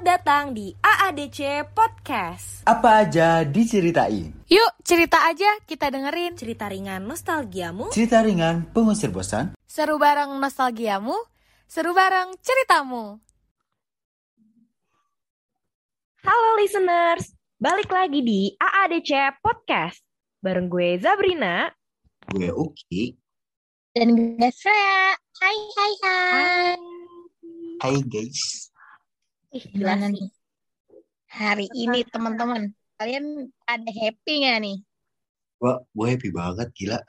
Selamat datang di AADC Podcast. Apa aja diceritain? Yuk, cerita aja kita dengerin. Cerita ringan nostalgiamu. Cerita ringan pengusir bosan. Seru bareng nostalgiamu, seru bareng ceritamu. Halo listeners, balik lagi di AADC Podcast. Bareng gue Zabrina. Gue Uki. Dan gue Freya. Hai, hai, hai. Hai guys. Ih, gimana nih? Hari ini teman-teman, kalian ada happy nggak nih? Wah, gue happy banget gila.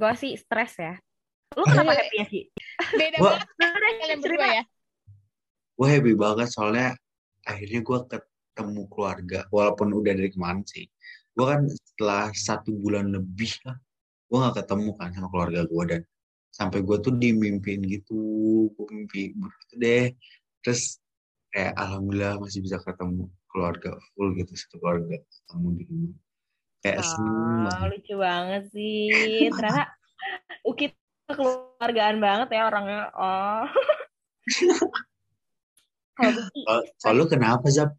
Gue sih stres ya. Lu kenapa happy ya sih? Beda Wah. banget kalian berdua ya. Gue happy banget soalnya akhirnya gue ketemu keluarga. Walaupun udah dari kemarin sih. Gue kan setelah satu bulan lebih lah. Gue gak ketemu kan sama keluarga gue. Dan sampai gue tuh dimimpiin gitu. Gue mimpi deh. Terus kayak alhamdulillah masih bisa ketemu keluarga full gitu. Satu keluarga ketemu di rumah. Kayak Oh, banget. lucu banget sih. Ternyata Uki keluargaan banget ya orangnya. Oh. Kalau sih, lu kenapa Zab?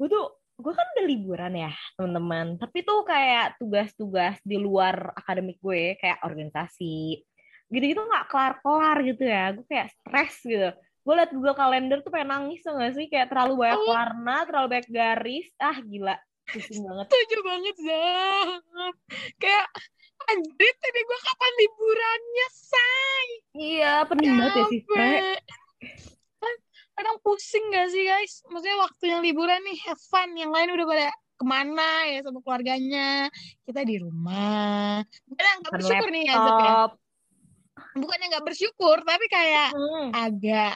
gue tuh gue kan udah liburan ya teman-teman tapi tuh kayak tugas-tugas di luar akademik gue kayak organisasi gitu-gitu nggak kelar-kelar gitu ya gue kayak stres gitu gue liat Google Calendar tuh pengen nangis tuh gak sih kayak terlalu banyak Oh. warna terlalu banyak garis ah gila pusing banget Setuju banget, Zam. Kayak, anjir tadi gue kapan liburannya, say? iya pening banget ya sih. Kan kadang pusing gak sih guys? Maksudnya waktunya liburan nih have fun, yang lain udah pada ke mana ya sama keluarganya. Kita di rumah. Bukannya nggak bersyukur nih ya Zep ya. laptop Bukannya nggak bersyukur, tapi kayak Hmm. agak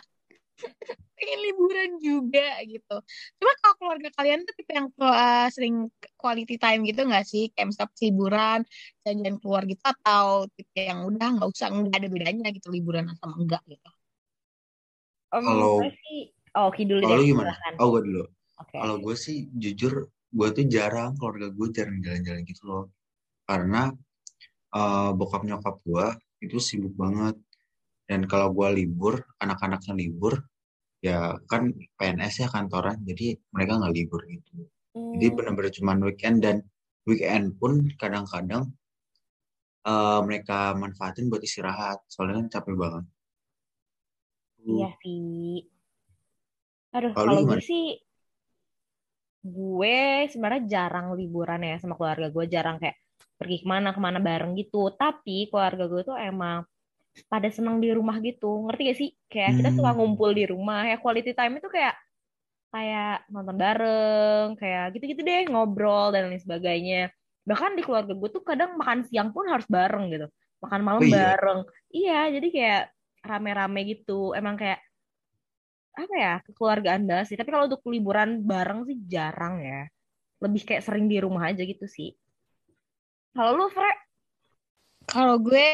pengen liburan juga gitu. Cuma kalau keluarga kalian tuh tipe yang uh, sering quality time gitu nggak sih? Kayak misalnya liburan, jalan-jalan keluar gitu, atau tipe yang udah nggak usah, nggak ada bedanya gitu liburan sama enggak gitu. Om, Kalau- sih oh Ki dulu Kalau deh gimana? silakan. Oh gue dulu. oke Kalau gue sih jujur gue tuh jarang keluarga gue jarang jalan-jalan gitu loh. Karena eh, bokap nyokap gue itu sibuk banget. Dan kalau gue libur, anak-anaknya libur, ya kan PNS ya kantoran, jadi mereka nggak libur gitu. Jadi Hmm. benar-benar cuma weekend dan weekend pun kadang-kadang eh, mereka manfaatin buat istirahat. Soalnya kan capek banget. Iya sih. Aduh, Kalau gue sih, gue sebenarnya jarang liburan ya sama keluarga gue, jarang kayak pergi ke mana ke mana bareng gitu. Tapi keluarga gue tuh emang pada senang di rumah gitu, ngerti gak sih? Kayak kita suka Hmm. ngumpul di rumah, ya quality time itu kayak kayak nonton bareng, kayak gitu-gitu deh, ngobrol dan lain sebagainya. Bahkan di keluarga gue tuh kadang makan siang pun harus bareng gitu, makan malam Oh iya? bareng. Iya, jadi kayak rame-rame gitu. Emang kayak apa ya kekeluargaan banget sih. Tapi kalau untuk liburan bareng sih jarang ya. Lebih kayak sering di rumah aja gitu sih. Kalau lu, Fre? Kalau gue,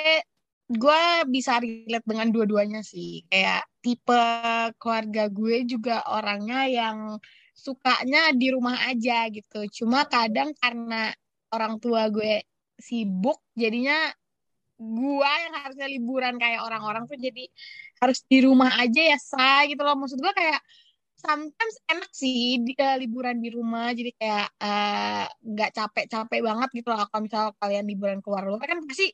gue bisa relate dengan dua-duanya sih. Kayak tipe keluarga gue juga orangnya yang sukanya di rumah aja gitu. Cuma kadang karena orang tua gue sibuk, jadinya gue yang harusnya liburan kayak orang-orang tuh jadi harus di rumah aja ya, say gitu loh. Maksud gue kayak sometimes enak sih di, eh, liburan di rumah jadi kayak eh, nggak capek-capek banget gitu loh kalau misal kalian liburan keluar luar kan pasti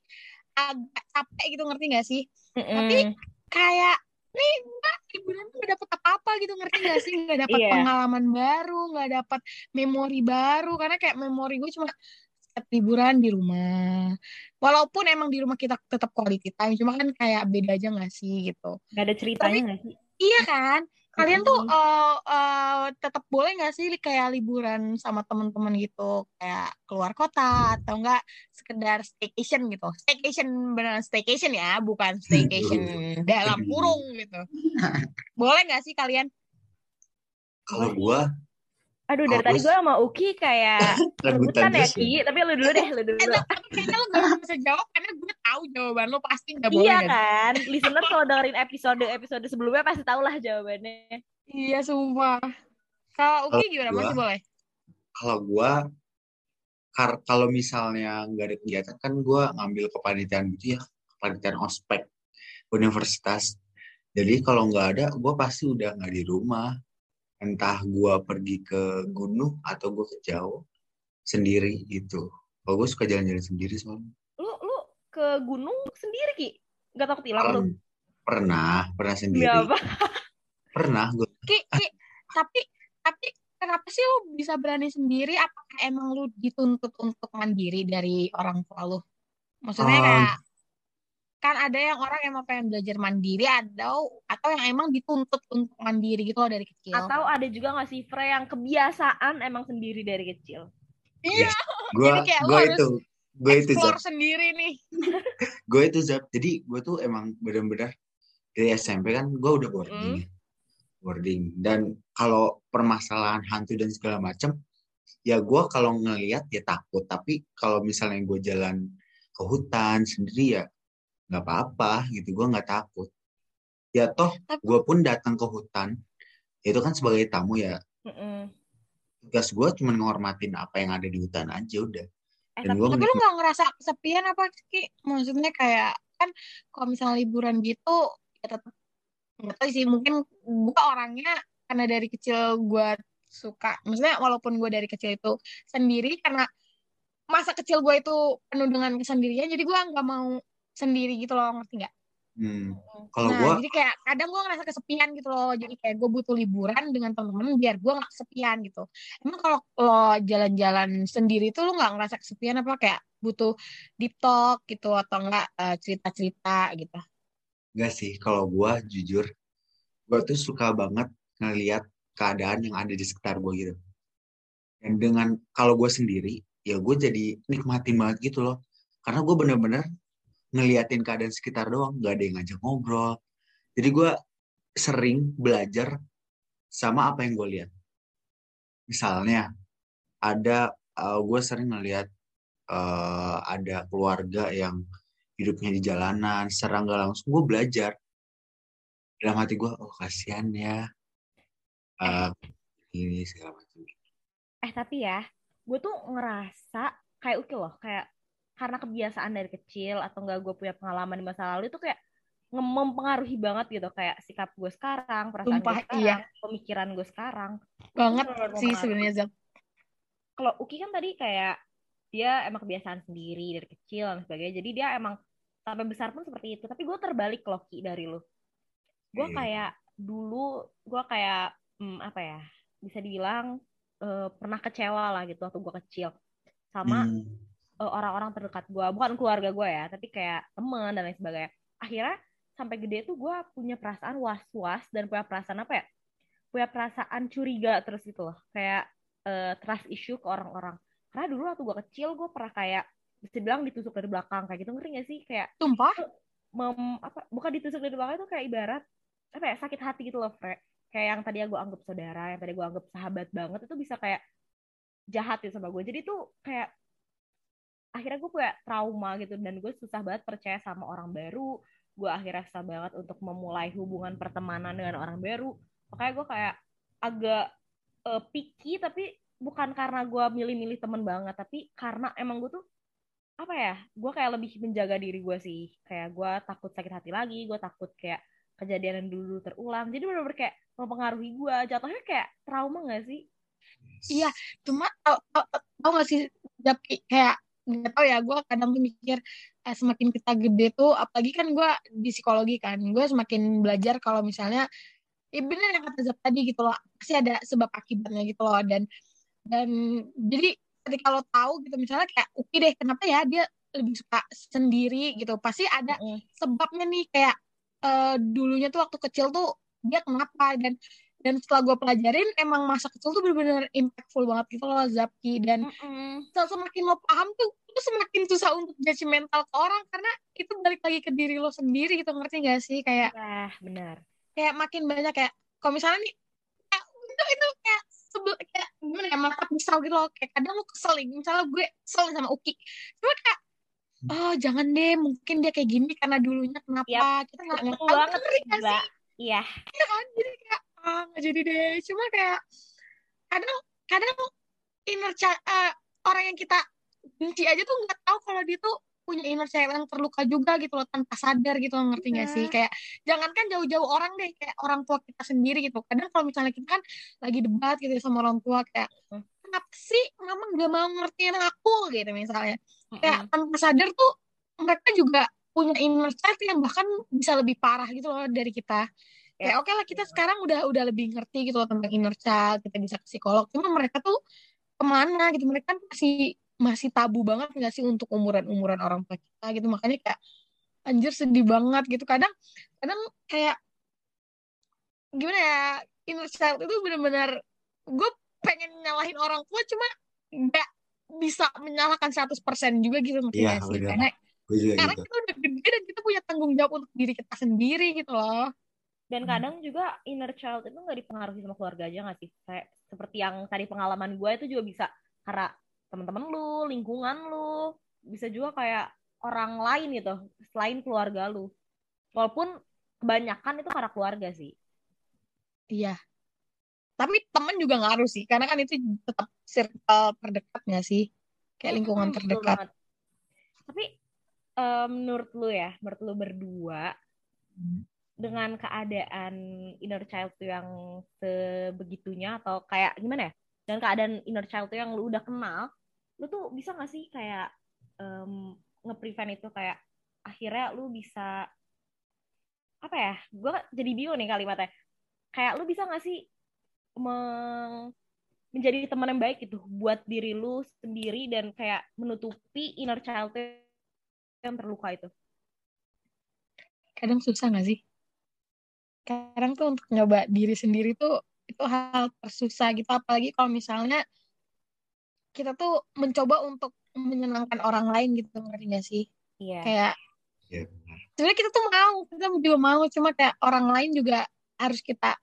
agak capek gitu ngerti gak sih tapi Mm-mm. kayak nih enggak liburan tuh gak dapet apa-apa gitu ngerti gak sih nggak dapet Iya. pengalaman baru nggak dapet memori baru karena kayak memori gue cuma setiap liburan di rumah walaupun emang di rumah kita tetap quality time cuma kan kayak beda aja gak sih gitu Gak ada ceritanya gak sih? Iya kan? Kalian tuh Mm-mm. eh eh, tetap boleh nggak sih kayak liburan sama teman-teman gitu, kayak keluar kota atau enggak sekedar staycation gitu. Staycation beneran staycation ya, bukan staycation dalam kurung gitu. Boleh nggak sih kalian? Kalau gue Aduh, dari tadi gue sama Uki kayak rebutan ya, Ki. ya. Tapi lu dulu deh, lu dulu. Eh, tapi kayaknya lo gak bisa jawab karena gue tahu jawaban lo pasti nggak boleh Iya nggak sih? kan? Listener kalau dengerin episode-episode sebelumnya pasti tau lah jawabannya. Iya sumpah. Kalau Uki gimana? gua- Masih boleh? kalau gue kalau misalnya nggak ada kegiatan kan gue ngambil kepanitiaan gitu ya kepanitiaan ospek universitas jadi kalau nggak ada gue pasti udah nggak di rumah entah gue pergi ke gunung atau gue ke jauh sendiri gitu kalau gue suka jalan-jalan sendiri soalnya Lu lu ke gunung sendiri Ki? Gak takut hilang lu? Pern- pernah pernah sendiri apa? pernah gue Ki, Ki, tapi tapi kenapa sih lu bisa berani sendiri? Apakah emang lu dituntut untuk mandiri dari orang tua lu? Maksudnya Um, kayak kan ada yang orang emang pengen belajar mandiri atau atau yang emang dituntut untuk mandiri gitu loh dari kecil. Atau ada juga gak sih Frey yang kebiasaan emang sendiri dari kecil? Iya, gue Jadi kayak harus itu gue itu explore sendiri nih. gue itu Zap jadi gue tuh emang bener-bener dari SMP kan gue udah boarding ya. boarding dan kalau permasalahan hantu dan segala macam ya gue kalau ngelihat ya takut tapi kalau misalnya gue jalan ke hutan sendiri ya nggak apa-apa gitu gue nggak takut ya toh gue pun datang ke hutan itu kan sebagai tamu ya Mm-mm. tugas gue cuma ngormatin apa yang ada di hutan aja udah Eh dan tapi gue Tapi lu nggak ngerasa kesepian apa Ki? Maksudnya kayak kan kalau misalnya liburan gitu ya tetap nggak tahu sih mungkin gue orangnya karena dari kecil gue suka maksudnya walaupun gue dari kecil itu sendiri karena masa kecil gue itu penuh dengan kesendirian jadi gue nggak mau sendiri gitu loh ngerti nggak? hmm, kalau Nah gue jadi kayak kadang gue ngerasa kesepian gitu loh jadi kayak gue butuh liburan dengan temen-temen biar gue nggak kesepian gitu. Emang kalau lo jalan-jalan sendiri tuh lo nggak ngerasa kesepian apa kayak butuh deep talk gitu atau enggak eh, cerita-cerita gitu? Enggak sih, kalau gua jujur, gua tuh suka banget ngeliat keadaan yang ada di sekitar gua gitu. Dan dengan kalau gua sendiri, ya gue jadi nikmatin banget gitu loh. Karena gue bener-bener ngeliatin keadaan sekitar doang, gak ada yang ngajak ngobrol. Jadi gua sering belajar sama apa yang gue lihat. Misalnya, ada gue sering ngeliat eh, ada keluarga yang hidupnya di jalanan, secara nggak langsung gue belajar. Dalam hati gue, oh kasihan ya. Eh, ini segala macam. eh tapi ya, gue tuh ngerasa kayak oke loh, kayak karena kebiasaan dari kecil atau enggak gue punya pengalaman di masa lalu itu kayak mempengaruhi banget gitu kayak sikap gue sekarang, perasaan Sumpah, gue sekarang, iya. pemikiran gue sekarang. Banget sih sebenarnya Zap. Kalau Uki kan tadi kayak dia emang kebiasaan sendiri dari kecil dan sebagainya. Jadi dia emang sampai besar pun seperti itu. Tapi gue terbalik loh Ki dari lu. Gue Hmm. kayak dulu gue kayak hmm, apa ya bisa dibilang eh, pernah kecewa lah gitu waktu gue kecil sama Hmm. Eh, orang-orang terdekat gue bukan keluarga gue ya tapi kayak temen dan lain sebagainya. Akhirnya sampai gede tuh gue punya perasaan was-was dan punya perasaan apa ya? Punya perasaan curiga terus gitu loh. Kayak eh, trust issue ke orang-orang. Karena dulu waktu gue kecil gue pernah kayak bisa bilang ditusuk dari belakang. Kayak gitu ngerti gak sih? Kayak Sumpah? mem, apa bukan ditusuk dari belakang itu kayak ibarat apa ya sakit hati gitu loh Fre kayak yang tadi gue anggap saudara yang tadi gue anggap sahabat banget itu bisa kayak jahat gitu sama gue jadi tuh kayak akhirnya gue punya trauma gitu dan gue susah banget percaya sama orang baru. Gue akhirnya susah banget untuk memulai hubungan pertemanan dengan orang baru. Makanya gue kayak agak eh, picky tapi bukan karena gue milih-milih temen banget tapi karena emang gue tuh apa ya gue kayak lebih menjaga diri gue sih. Kayak gue takut sakit hati lagi gue takut kayak kejadian yang dulu terulang. Jadi benar-benar kayak mempengaruhi gue jatuhnya kayak trauma gak sih? Iya, cuma tau, tau, gak sih kayak nggak tau ya gue kadang tuh mikir eh, semakin kita gede tuh apalagi kan gue di psikologi kan gue semakin belajar kalau misalnya ya bener yang kata Zap tadi gitu loh pasti ada sebab akibatnya gitu loh dan dan jadi ketika lo tahu gitu misalnya kayak oke deh kenapa ya dia lebih suka sendiri gitu pasti ada Mm. sebabnya nih kayak eh, dulunya tuh waktu kecil tuh dia kenapa dan dan setelah gue pelajarin emang masa kecil tuh bener-bener impactful banget gitu loh Zapki. Dan Mm-mm. se- semakin lo paham tuh itu semakin susah untuk judgmental ke orang karena itu balik lagi ke diri lo sendiri gitu ngerti gak sih? Kayak Nah, benar. kayak makin banyak kayak kalau misalnya nih kayak, itu itu kayak sebel kayak gimana ya mata pisau gitu loh. Kayak kadang lo kesel nih misalnya gue kesel sama Uki. Cuma kayak oh jangan deh mungkin dia kayak gini karena dulunya kenapa? Kita nggak banget, ngerti Mbak. sih? Iya. Iya kan? Jadi kayak ah nggak jadi deh cuma kayak kadang kadang inner child eh, orang yang kita benci aja tuh nggak tahu kalau dia tuh punya inner child yang terluka juga gitu loh tanpa sadar gitu loh, ngerti nggak Iya. sih kayak jangankan jauh-jauh orang deh kayak orang tua kita sendiri gitu kadang kalau misalnya kita kan lagi debat gitu ya sama orang tua kayak Hmm. kenapa sih mama gak mau ngertiin aku gitu misalnya kayak Mm-mm. tanpa sadar tuh mereka juga punya inner child yang bahkan bisa lebih parah gitu loh dari kita kayak Ya. oke lah kita sekarang udah udah lebih ngerti gitu loh tentang inner child kita bisa ke psikolog. Cuma mereka tuh ke mana gitu mereka kan masih masih tabu banget nggak sih untuk umuran-umuran orang tua kita gitu? Makanya kayak anjir sedih banget gitu. Kadang kadang kayak gimana ya inner child itu benar-benar gue pengen nyalahin orang tua cuma nggak bisa menyalahkan 100% juga gitu Iya, nggak sih? karena karena gitu. kita udah gede dan kita punya tanggung jawab untuk diri kita sendiri gitu loh Dan Hmm. kadang juga inner child itu nggak dipengaruhi sama keluarga aja nggak sih? Kayak seperti yang tadi pengalaman gue itu juga bisa karena teman-teman lu, lingkungan lu, bisa juga kayak orang lain gitu selain keluarga lu. Walaupun kebanyakan itu karena keluarga sih. Iya. Tapi temen juga ngaruh sih, karena kan itu tetap circle terdekat nggak sih? Kayak lingkungan betul terdekat. banget. Tapi em, menurut lu ya, menurut lu berdua dengan keadaan inner child tuh yang sebegitunya atau kayak gimana ya? Dan keadaan inner child tuh yang lu udah kenal, lu tuh bisa gak sih kayak em, nge-prevent itu kayak akhirnya lu bisa apa ya? Gue jadi bingung nih kalimatnya. Kayak lu bisa gak sih meng- menjadi teman yang baik gitu buat diri lu sendiri dan kayak menutupi inner child yang terluka itu. Kadang susah nggak sih? Kadang tuh untuk nyoba diri sendiri tuh itu hal tersusah gitu. Apalagi kalau misalnya kita tuh mencoba untuk menyenangkan orang lain gitu, ngerti nggak sih? Iya. Kayak Iya, benar. sebenarnya kita tuh mau, kita juga mau, cuma kayak orang lain juga harus kita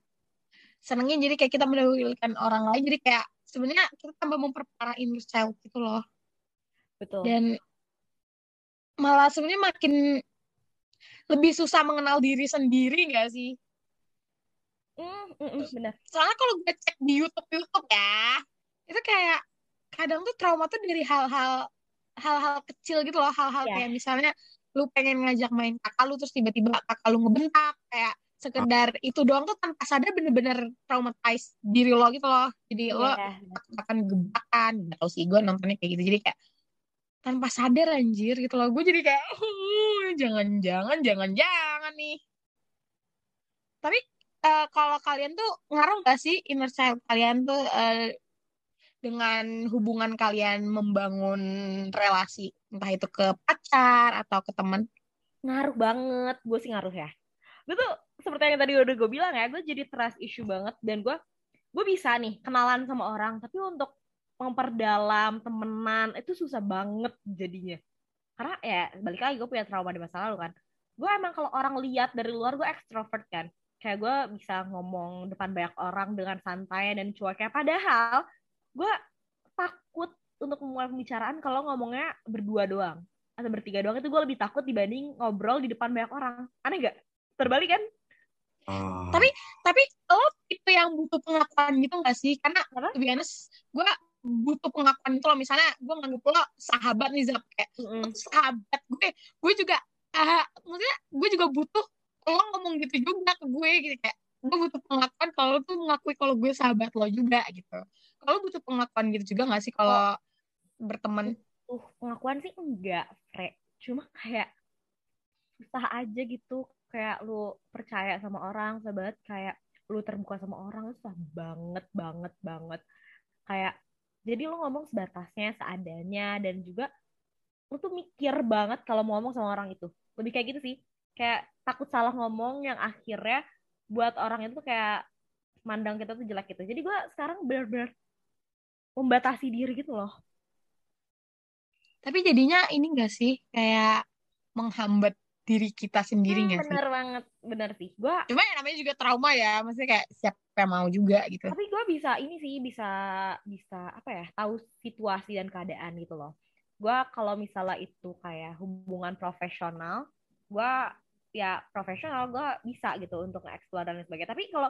senengin. Jadi kayak kita mendahulukan orang lain. Jadi kayak sebenarnya kita tambah memperparah inner child gitu loh. Betul. dan malah sebenarnya makin lebih susah mengenal diri sendiri gak sih? Mm, mm, mm, benar. Soalnya kalau gue cek di YouTube YouTube ya, itu kayak kadang tuh trauma tuh dari hal-hal hal-hal kecil gitu loh, hal-hal Ya. kayak misalnya lu pengen ngajak main kakak lu terus tiba-tiba kakak lu ngebentak kayak sekedar itu doang tuh tanpa sadar bener-bener traumatize diri lo gitu loh. Jadi lo Iya. akan gebrakan gak tau sih gue nontonnya kayak gitu jadi kayak tanpa sadar anjir gitu loh gue jadi kayak "Uh, jangan-jangan jangan-jangan nih tapi eh, kalau kalian tuh ngaruh gak sih inner child kalian tuh eh, dengan hubungan kalian membangun relasi entah itu ke pacar atau ke teman Ngaruh banget. Gue sih ngaruh ya. Gue tuh seperti yang tadi udah gue bilang ya, gue jadi trust issue banget dan gue gue bisa nih kenalan sama orang, tapi untuk memperdalam temenan itu susah banget jadinya. Karena ya balik lagi gue punya trauma di masa lalu kan. Gue emang kalau orang lihat dari luar gue extrovert kan. Kayak gue bisa ngomong depan banyak orang dengan santai dan cueknya. Padahal gue takut untuk memulai pembicaraan kalau ngomongnya berdua doang atau bertiga doang itu gue lebih takut dibanding ngobrol di depan banyak orang. Aneh gak? Terbalik kan? Oh, Tapi tapi lo tipe yang butuh pengakuan gitu gak sih karena Apa? lebih honest gue butuh pengakuan itu loh misalnya gue nganggep lo sahabat nih Zap kayak Mm-mm. sahabat gue gue juga ah maksudnya gue juga butuh lo ngomong gitu juga ke gue gitu kayak gue butuh pengakuan kalau tuh mengakui kalau gue sahabat lo juga gitu kalau butuh pengakuan gitu juga gak sih kalau berteman Uh, pengakuan sih enggak, Fre. Cuma kayak susah aja gitu. Kayak lu percaya sama orang, sahabat. Kayak lu terbuka sama orang, itu susah banget, banget, banget. Kayak, jadi lu ngomong sebatasnya, seadanya, dan juga lu tuh mikir banget kalau mau ngomong sama orang itu. Lebih kayak gitu sih. Kayak takut salah ngomong yang akhirnya buat orang itu kayak mandang kita tuh jelek gitu. Jadi gue sekarang benar-benar membatasi diri gitu loh. tapi jadinya ini gak sih kayak menghambat diri kita sendiri Hmm, gak sih bener banget, bener sih. Gue cuma ya namanya juga trauma ya maksudnya kayak siapa yang mau juga gitu tapi gue bisa ini sih bisa bisa apa ya tahu situasi dan keadaan gitu loh gue kalau misalnya itu kayak hubungan profesional gue ya profesional gue bisa gitu untuk nge-explore dan sebagainya. Tapi kalau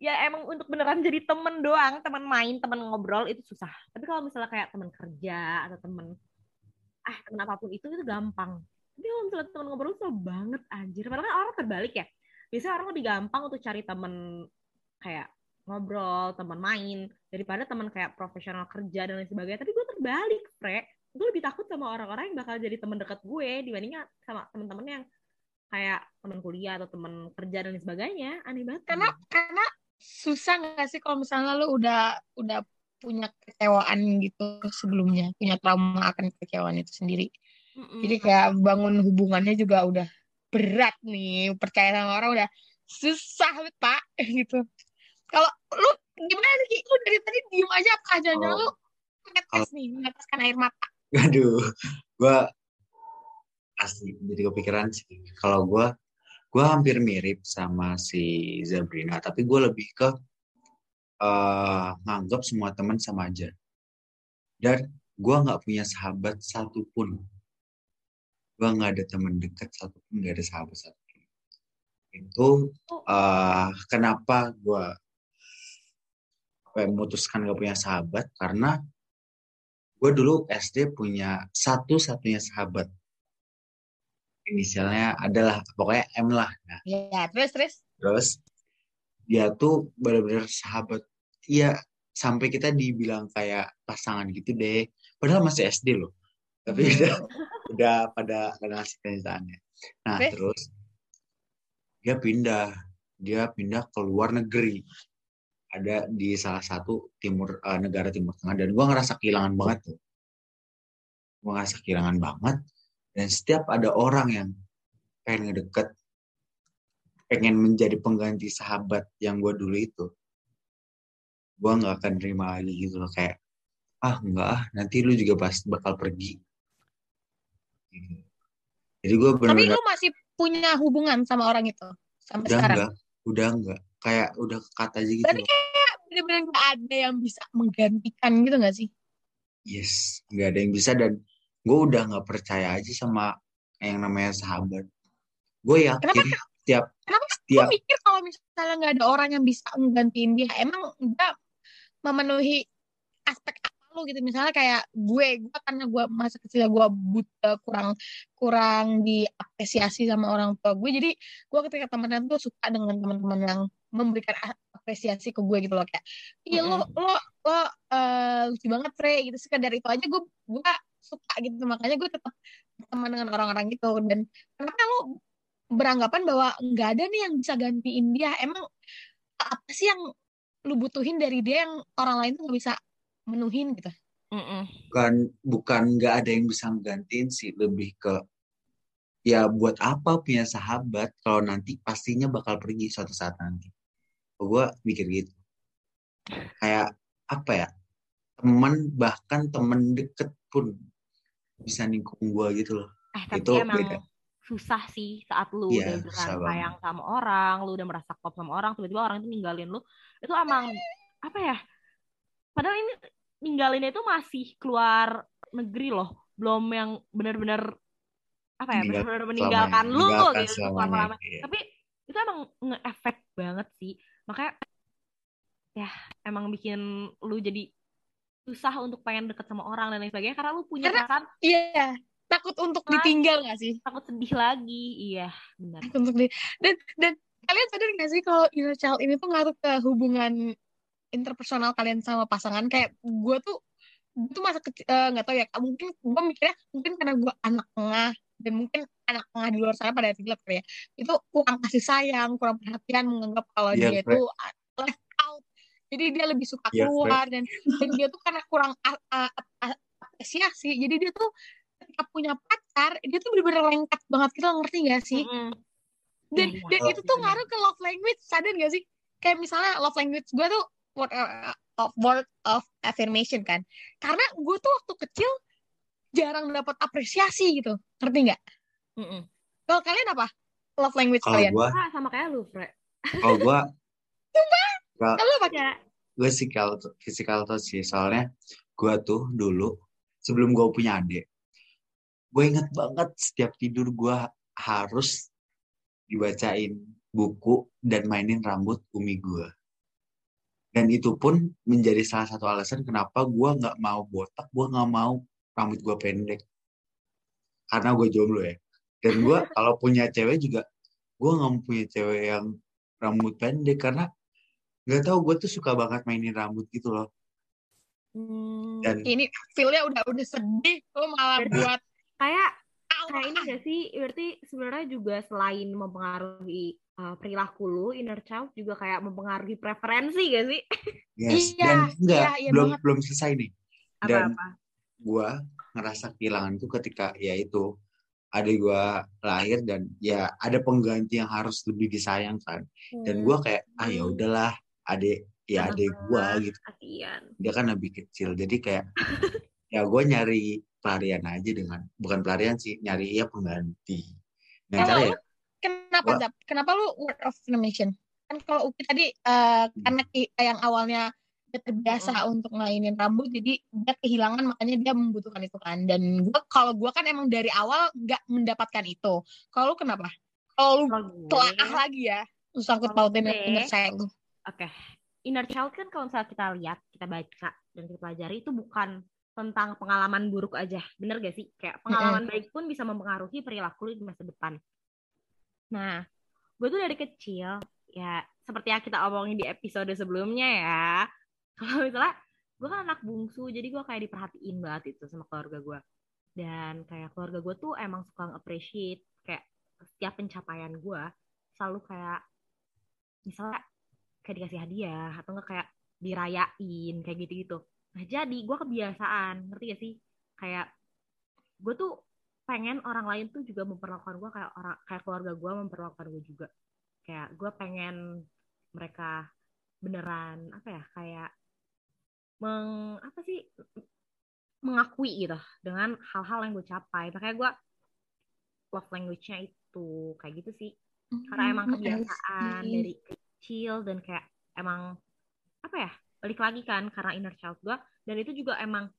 ya emang untuk beneran jadi temen doang temen main temen ngobrol itu susah. Tapi kalau misalnya kayak temen kerja atau temen ah temen apa pun itu itu gampang. Tapi kalau misalnya temen ngobrol susah banget anjir. Padahal kan orang terbalik ya. Biasanya orang lebih gampang untuk cari temen kayak ngobrol teman main daripada teman kayak profesional kerja dan lain sebagainya. Tapi gue terbalik Fre. Gue lebih takut sama orang-orang yang bakal jadi teman dekat gue dibandingnya sama teman-teman yang kayak teman kuliah atau teman kerja dan lain sebagainya aneh banget. Karena karena susah nggak sih kalau misalnya lu udah udah punya kecewaan gitu sebelumnya punya trauma akan kecewaan itu sendiri. Mm-mm. jadi kayak bangun hubungannya juga udah berat nih percaya sama orang udah susah pak gitu. Kalau lu gimana nih lu dari tadi diem aja apa jangan Oh. lu netes nih meneteskan air mata. Aduh, gue asli jadi kepikiran sih. Kalau gue, gue hampir mirip sama si Zabrina, tapi gue lebih ke eh nganggap semua teman sama aja. Dan gue nggak punya sahabat satupun. Gue nggak ada teman dekat satupun, nggak ada sahabat satupun. Itu eh kenapa gue memutuskan gak punya sahabat karena gue dulu SD punya satu-satunya sahabat inisialnya adalah pokoknya M lah. Nah ya terus terus? terus dia tuh benar-benar sahabat iya sampai kita dibilang kayak pasangan gitu deh. Padahal masih SD loh. Tapi udah udah pada kenal cinta-cintaannya nah Terus? terus dia pindah. Dia pindah ke luar negeri. Ada di salah satu timur eh, negara timur tengah. Dan gua ngerasa kehilangan banget tuh. Gua ngerasa kehilangan banget dan setiap ada orang yang pengen ngedeket pengen menjadi pengganti sahabat yang gue dulu itu gue nggak akan terima lagi gitu loh. Kayak ah enggak ah nanti lu juga pasti bakal pergi. Gitu. jadi gue tapi benar-benar lu masih punya hubungan sama orang itu? Sampai udah sekarang? enggak udah enggak kayak udah kekat aja gitu Berarti loh. bener-bener gak ada yang bisa menggantikan gitu gak sih? Yes nggak ada yang bisa dan gue udah nggak percaya aja sama yang namanya sahabat gue yakin Kenapa? tiap Kenapa gue tiap mikir kalau misalnya nggak ada orang yang bisa menggantiin dia, emang nggak memenuhi aspek apa lu gitu. Misalnya kayak gue, gue karena gue masa kecil gue buta kurang kurang diapresiasi sama orang tua gue. Jadi gue ketika temenan tuh suka dengan teman-teman yang memberikan apresiasi ke gue gitu loh kayak, iya lo lo lo eh, lucu banget Frey gitu. Sekedar itu aja gue gue suka gitu. Makanya gue tetap teman dengan orang-orang gitu. Dan kenapa lo beranggapan bahwa nggak ada nih yang bisa gantiin dia. Emang apa sih yang lu butuhin dari dia yang orang lain tuh nggak bisa menuhin gitu? Mm-mm. bukan bukan nggak ada yang bisa gantiin sih lebih ke ya buat apa punya sahabat kalau nanti pastinya bakal pergi suatu saat nanti gue mikir gitu kayak apa ya teman bahkan temen deket pun bisa nikung gue gitu loh Eh, tapi Itu emang beda. susah sih saat lu Iya, udah sayang sama orang, lu udah merasa klop sama orang, tiba-tiba orang itu ninggalin lu. Itu emang apa ya? Padahal ini ninggalinnya itu masih keluar negeri loh, belum yang benar-benar apa ya, benar-benar meninggalkan lu meninggalkan gitu lama-lama. Iya. Tapi itu emang nge-efek banget sih. Makanya ya emang bikin lu jadi susah untuk pengen deket sama orang dan lain sebagainya karena lu punya Karena- perasaan Iya, takut untuk Ah. ditinggal gak sih? takut sedih lagi. Iya, benar. Takut untuk di dan dan kalian sadar gak sih kalau inner child ini tuh ngaruh ke hubungan interpersonal kalian sama pasangan? Kayak gue tuh gue tuh masa kecil eh, nggak tahu ya mungkin gue mikirnya mungkin karena gue anak tengah dan mungkin anak tengah di luar sana pada relate kali ya itu kurang kasih sayang kurang perhatian menganggap kalau Iya, dia Fre. itu jadi dia lebih suka Iya, keluar dan dan dia tuh karena kurang a- a- a- apresiasi. Jadi dia tuh ketika punya pacar dia tuh bener-bener lengkap banget. Gitu ngerti gak sih? Mm-mm. dan Iya, dan iya. itu tuh ngaruh ke love language. Sadar gak sih? Kayak misalnya love language gue tuh word uh, of word of affirmation kan. Karena gue tuh waktu kecil jarang dapat apresiasi gitu. Ngerti nggak? Mm-mm. kalau kalian apa? Love language kalian? gue Ah, sama kayak lu, Fre. kalau gue kalau Ya. gue physical physical touch sih soalnya gue tuh dulu sebelum gue punya adik gue inget banget setiap tidur gue harus dibacain buku dan mainin rambut umi gue. Dan itu pun menjadi salah satu alasan kenapa gue nggak mau botak gue nggak mau rambut gue pendek. Karena gue jomblo ya. Dan gue kalau punya cewek juga gue nggak mau punya cewek yang rambut pendek karena nggak tahu gue tuh suka banget mainin rambut gitu loh. Hmm, dan Ini feel-nya udah udah sedih, lo malah Jadi- buat kayak kayak ini gak sih? Berarti sebenarnya juga selain mempengaruhi uh, perilaku lu inner child juga kayak mempengaruhi preferensi gak sih? Yes Iya, dan enggak iya, iya belum banget. belum selesai nih. Dan gue ngerasa kehilangan tuh ketika ya itu adik gue lahir dan ya ada pengganti yang harus lebih disayangkan dan gue kayak ah ya Hmm. udahlah adik ya Anak adik gue gitu kasihan dia kan lebih kecil jadi kayak ya gue nyari pelarian aja dengan bukan pelarian sih nyari ya pengganti nah cara lu ya kenapa Gua-? Kenapa lu word of affirmation? Kan kalau Upi tadi eh, karena ki- yang awalnya dia terbiasa untuk mainin rambut, jadi dia kehilangan makanya dia membutuhkan itu kan. Dan gua kalau gua kan emang dari awal nggak mendapatkan itu. Kalau lu kenapa? Kalau lu gue telaah lagi ya, sangkut Kalau pautin gue- inner oke. Inner child kan kalau misalnya kita lihat kita baca dan kita pelajari itu bukan tentang pengalaman buruk aja. Bener gak sih? Kayak pengalaman baik pun bisa mempengaruhi perilaku di masa depan. Nah gue tuh dari kecil ya seperti yang kita omongin di episode sebelumnya ya kalau misalnya gue kan anak bungsu jadi gue kayak diperhatiin banget itu sama keluarga gue dan kayak keluarga gue tuh emang suka appreciate kayak setiap pencapaian gue selalu kayak misalnya kayak dikasih hadiah atau enggak kayak dirayain kayak gitu-gitu. Nah jadi gue kebiasaan ngerti gak sih? Kayak gue tuh pengen orang lain tuh juga memperlakukan gue kayak orang kayak keluarga gue memperlakukan gue juga. Kayak gue pengen mereka beneran apa ya kayak meng apa sih mengakui gitu dengan hal-hal yang gue capai. Makanya gue love language-nya itu kayak gitu sih. Karena emang kebiasaan dari kecil dan kayak emang apa ya balik lagi kan karena inner child gue dan itu juga emang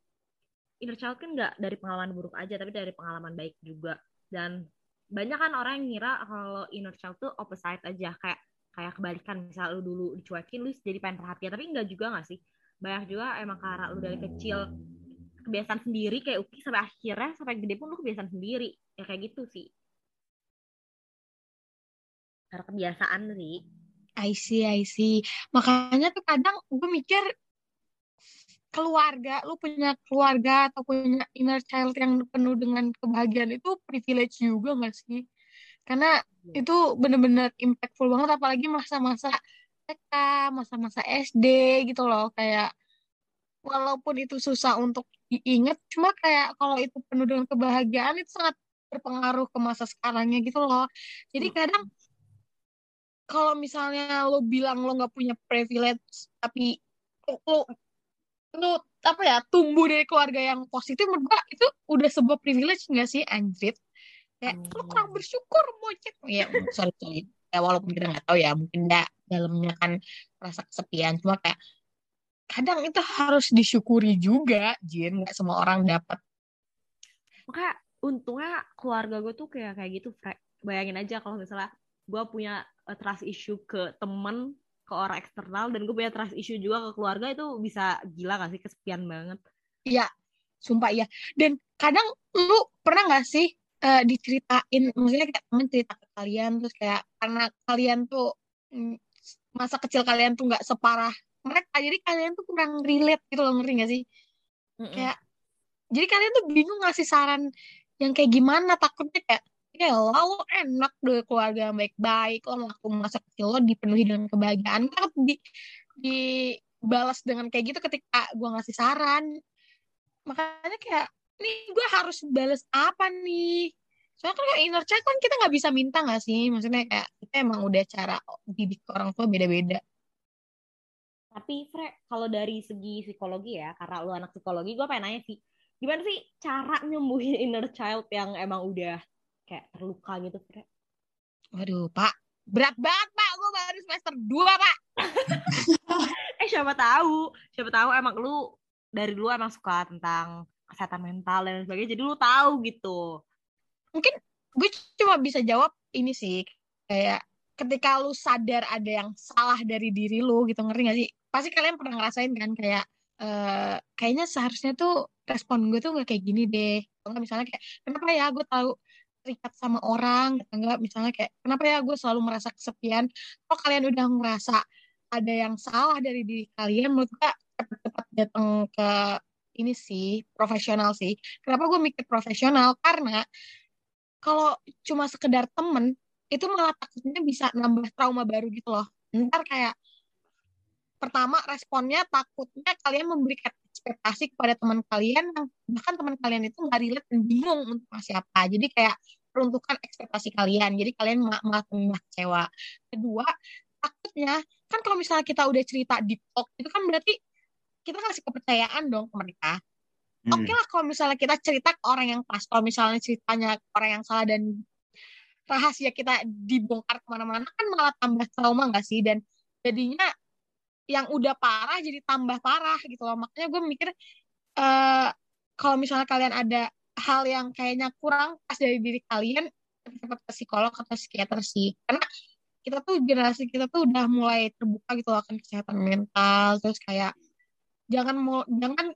inner child kan nggak dari pengalaman buruk aja tapi dari pengalaman baik juga. Dan banyak kan orang yang ngira kalau inner child tuh opposite aja kayak kayak kebalikan. Misal lu dulu dicuekin lu jadi pengen perhatian. Tapi enggak juga nggak sih? Banyak juga emang karena lu dari kecil kebiasaan sendiri kayak Uki sampai akhirnya sampai gede pun lu kebiasaan sendiri. Ya kayak gitu sih. Karena kebiasaan sih I see, I see. Makanya tuh kadang gue mikir keluarga, lu punya keluarga atau punya inner child yang penuh dengan kebahagiaan itu privilege juga gak sih? Karena Iya. itu bener-bener impactful banget apalagi masa-masa TK, masa-masa SD gitu loh. Kayak walaupun itu susah untuk diingat, cuma kayak kalau itu penuh dengan kebahagiaan itu sangat berpengaruh ke masa sekarangnya gitu loh. Jadi kadang kalau misalnya lo bilang lo nggak punya privilege tapi lo, lo, apa ya tumbuh dari keluarga yang positif menurut gua itu udah sebuah privilege nggak sih anjrit? Kayak lo kurang bersyukur bocet ya sorry sorry. Ya walaupun kita nggak tahu ya mungkin nggak dalamnya kan rasa kesepian. Cuma kayak kadang itu harus disyukuri juga Jin. Nggak semua orang dapat makanya untungnya keluarga gue tuh kayak kayak gitu Fre. bayangin aja kalau misalnya gue punya trust issue ke temen ke orang eksternal dan gue punya trust issue juga ke keluarga itu bisa gila gak sih? Kesepian banget. Sumpah ya dan kadang lu pernah nggak sih eh, diceritain maksudnya kayak temen cerita ke kalian terus kayak karena kalian tuh mm, masa kecil kalian tuh nggak separah mereka jadi kalian tuh kurang relate gitu loh ngerti gak sih? Kayak jadi kalian tuh bingung ngasih saran yang kayak gimana? Takutnya kayak ya lo enak deh keluarga yang baik-baik lo ngelakuin masa kecil lo dipenuhi dengan kebahagiaan. Kan di dibalas dengan kayak gitu ketika gue ngasih saran. Makanya kayak nih gue harus balas apa nih? Soalnya kan kalau inner child kan kita nggak bisa minta nggak sih? Maksudnya kayak kita emang udah cara didik orang tua beda-beda. Tapi Fre kalau dari segi psikologi ya karena lu anak psikologi gue pengen nanya sih gimana sih cara nyembuhin inner child yang emang udah kayak terluka gitu Fre. Waduh pak. Berat banget pak. Gue baru semester 2 pak. Eh siapa tahu. Siapa tahu emang lu dari dulu emang suka tentang kesehatan mental dan sebagainya jadi lu tahu gitu. Mungkin gue cuma bisa jawab ini sih kayak ketika lu sadar ada yang salah dari diri lu gitu ngerti gak sih? Pasti kalian pernah ngerasain kan kayak eh kayaknya seharusnya tuh respon gue tuh nggak kayak gini deh. Misalnya kayak kenapa ya? Gue tahu terikat sama orang atau enggak? Misalnya kayak kenapa ya gue selalu merasa kesepian? Kalau kalian udah ngerasa ada yang salah dari diri kalian? Menurut gue cepat-cepat datang ke ini sih profesional sih. Kenapa gue mikir profesional? Karena kalau cuma sekedar temen itu malah takutnya bisa nambah trauma baru gitu loh. Ntar kayak pertama responnya takutnya kalian memberikan ekspektasi kepada teman kalian yang bahkan teman kalian itu nggak relate dan bingung untuk ngasih apa jadi kayak peruntukan ekspektasi kalian. Jadi kalian malah tambah kecewa. Kedua takutnya kan kalau misalnya kita udah cerita di talk itu kan berarti kita kasih kepercayaan dong ke mereka. Hmm. Oke lah kalau misalnya kita cerita ke orang yang pas, kalau misalnya ceritanya ke orang yang salah dan rahasia kita dibongkar ke mana-mana kan malah tambah trauma nggak sih? Dan jadinya yang udah parah jadi tambah parah gitu loh. Makanya gue mikir eh kalau misalnya kalian ada hal yang kayaknya kurang pas dari diri kalian, cepat ke psikolog atau psikiater sih. Karena kita tuh generasi kita tuh udah mulai terbuka gitu akan kesehatan mental, terus kayak jangan mau jangan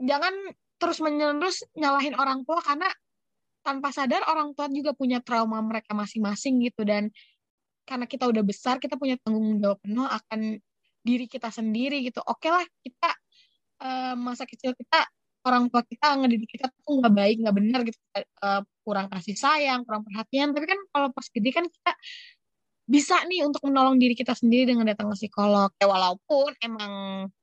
jangan terus menerus nyalahin orang tua karena tanpa sadar orang tua juga punya trauma mereka masing-masing gitu dan karena kita udah besar kita punya tanggung jawab penuh akan diri kita sendiri gitu. Oke lah kita eh, masa kecil kita orang tua kita ngedidik kita tuh nggak baik nggak benar gitu. Eh, kurang kasih sayang kurang perhatian. Tapi kan kalau pas gede kan kita bisa nih untuk menolong diri kita sendiri dengan datang ke psikolog. Ya walaupun emang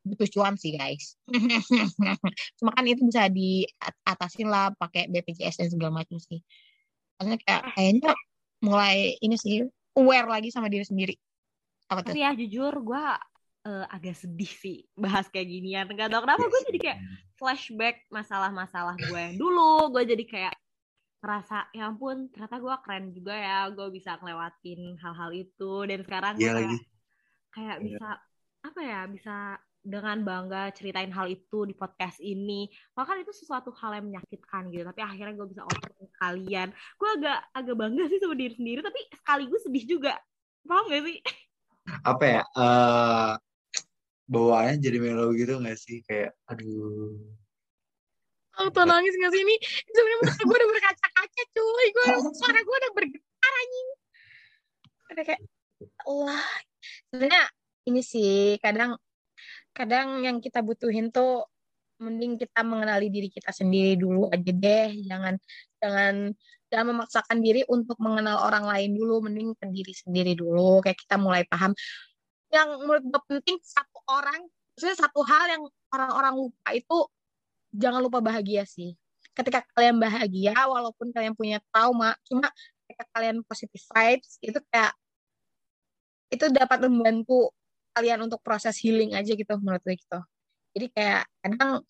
butuh cuan sih guys. Cuma kan itu bisa diatasin lah pakai BPJS dan segala macam sih. Karena kayak kayaknya mulai ini sih aware lagi sama diri sendiri. Apa tuh? Tapi ya jujur gue eh, agak sedih sih bahas kayak ginian. Gak tau kenapa gue jadi kayak flashback masalah-masalah gue yang dulu. Gue jadi kayak merasa ya ampun ternyata gue keren juga ya gue bisa ngelewatin hal-hal itu dan sekarang gue Iya kayak lagi. kayak Iya. bisa apa ya bisa dengan bangga ceritain hal itu di podcast ini bahkan itu sesuatu hal yang menyakitkan gitu tapi akhirnya gue bisa open ke kalian gue agak agak bangga sih sama diri sendiri tapi sekaligus sedih juga paham gak sih Apa ya? eh bawaannya jadi melo gitu nggak sih? Kayak aduh. auto nangis gak sih ini? Sebenarnya muka gue udah berkaca-kaca cuy. Gue suara gue udah bergetar anjing. Ada kayak Allah sebenarnya ini sih kadang kadang yang kita butuhin tuh mending kita mengenali diri kita sendiri dulu aja deh. Jangan jangan jangan memaksakan diri untuk mengenal orang lain dulu. Mending ke diri sendiri dulu. Kayak kita mulai paham yang menurut gue penting satu orang maksudnya satu hal yang orang-orang lupa itu jangan lupa bahagia sih. Ketika kalian bahagia walaupun kalian punya trauma cuma ketika kalian positive vibes itu kayak itu dapat membantu kalian untuk proses healing aja gitu menurut gue gitu. Jadi kayak kadang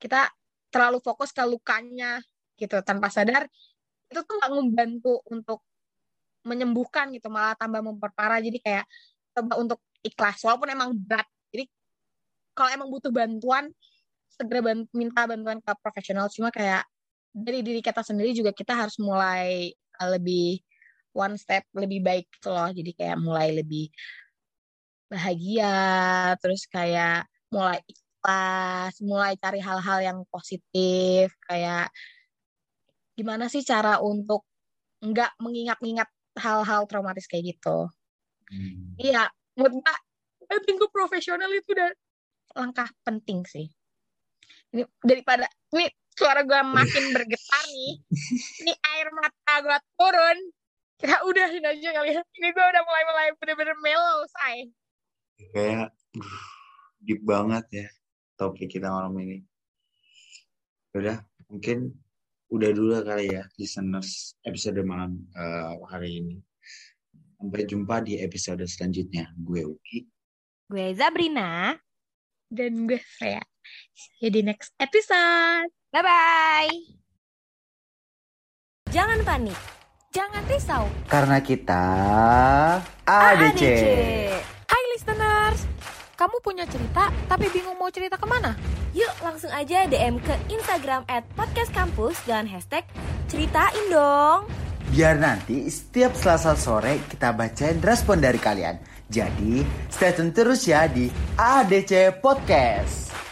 kita terlalu fokus ke lukanya gitu tanpa sadar itu tuh nggak membantu untuk menyembuhkan gitu malah tambah memperparah. Jadi kayak coba untuk ikhlas walaupun emang berat. Jadi kalau emang butuh bantuan segera ban- minta bantuan ke profesional. Cuma kayak dari diri kita sendiri juga kita harus mulai uh, lebih one step lebih baik gitu loh. Jadi kayak mulai lebih bahagia terus kayak mulai ikhlas mulai cari hal-hal yang positif kayak gimana sih cara untuk nggak mengingat-ingat hal-hal traumatis kayak gitu. Hmm. Menurut gue I think profesional itu udah langkah penting sih. Ini daripada ini suara gue makin bergetar nih. Ini air mata gue turun. Kita udahin aja kali ya. Ini gue udah mulai mulai bener-bener mellow say. Kayak uh, deep banget ya topik kita malam ini. Udah, mungkin udah dulu kali ya listeners episode malam eh, hari ini. Sampai jumpa di episode selanjutnya. Gue Uki. gue Zabrina dan gue Freya see you di next episode bye bye jangan panik Jangan risau. Karena kita AADC. Hai listeners, kamu punya cerita tapi bingung mau cerita ke mana? Yuk langsung aja DM ke Instagram at Podcast Kampus dengan hashtag ceritain dong. Biar nanti setiap Selasa sore kita bacain respon dari kalian. Jadi, stay tune terus ya di ADC Podcast.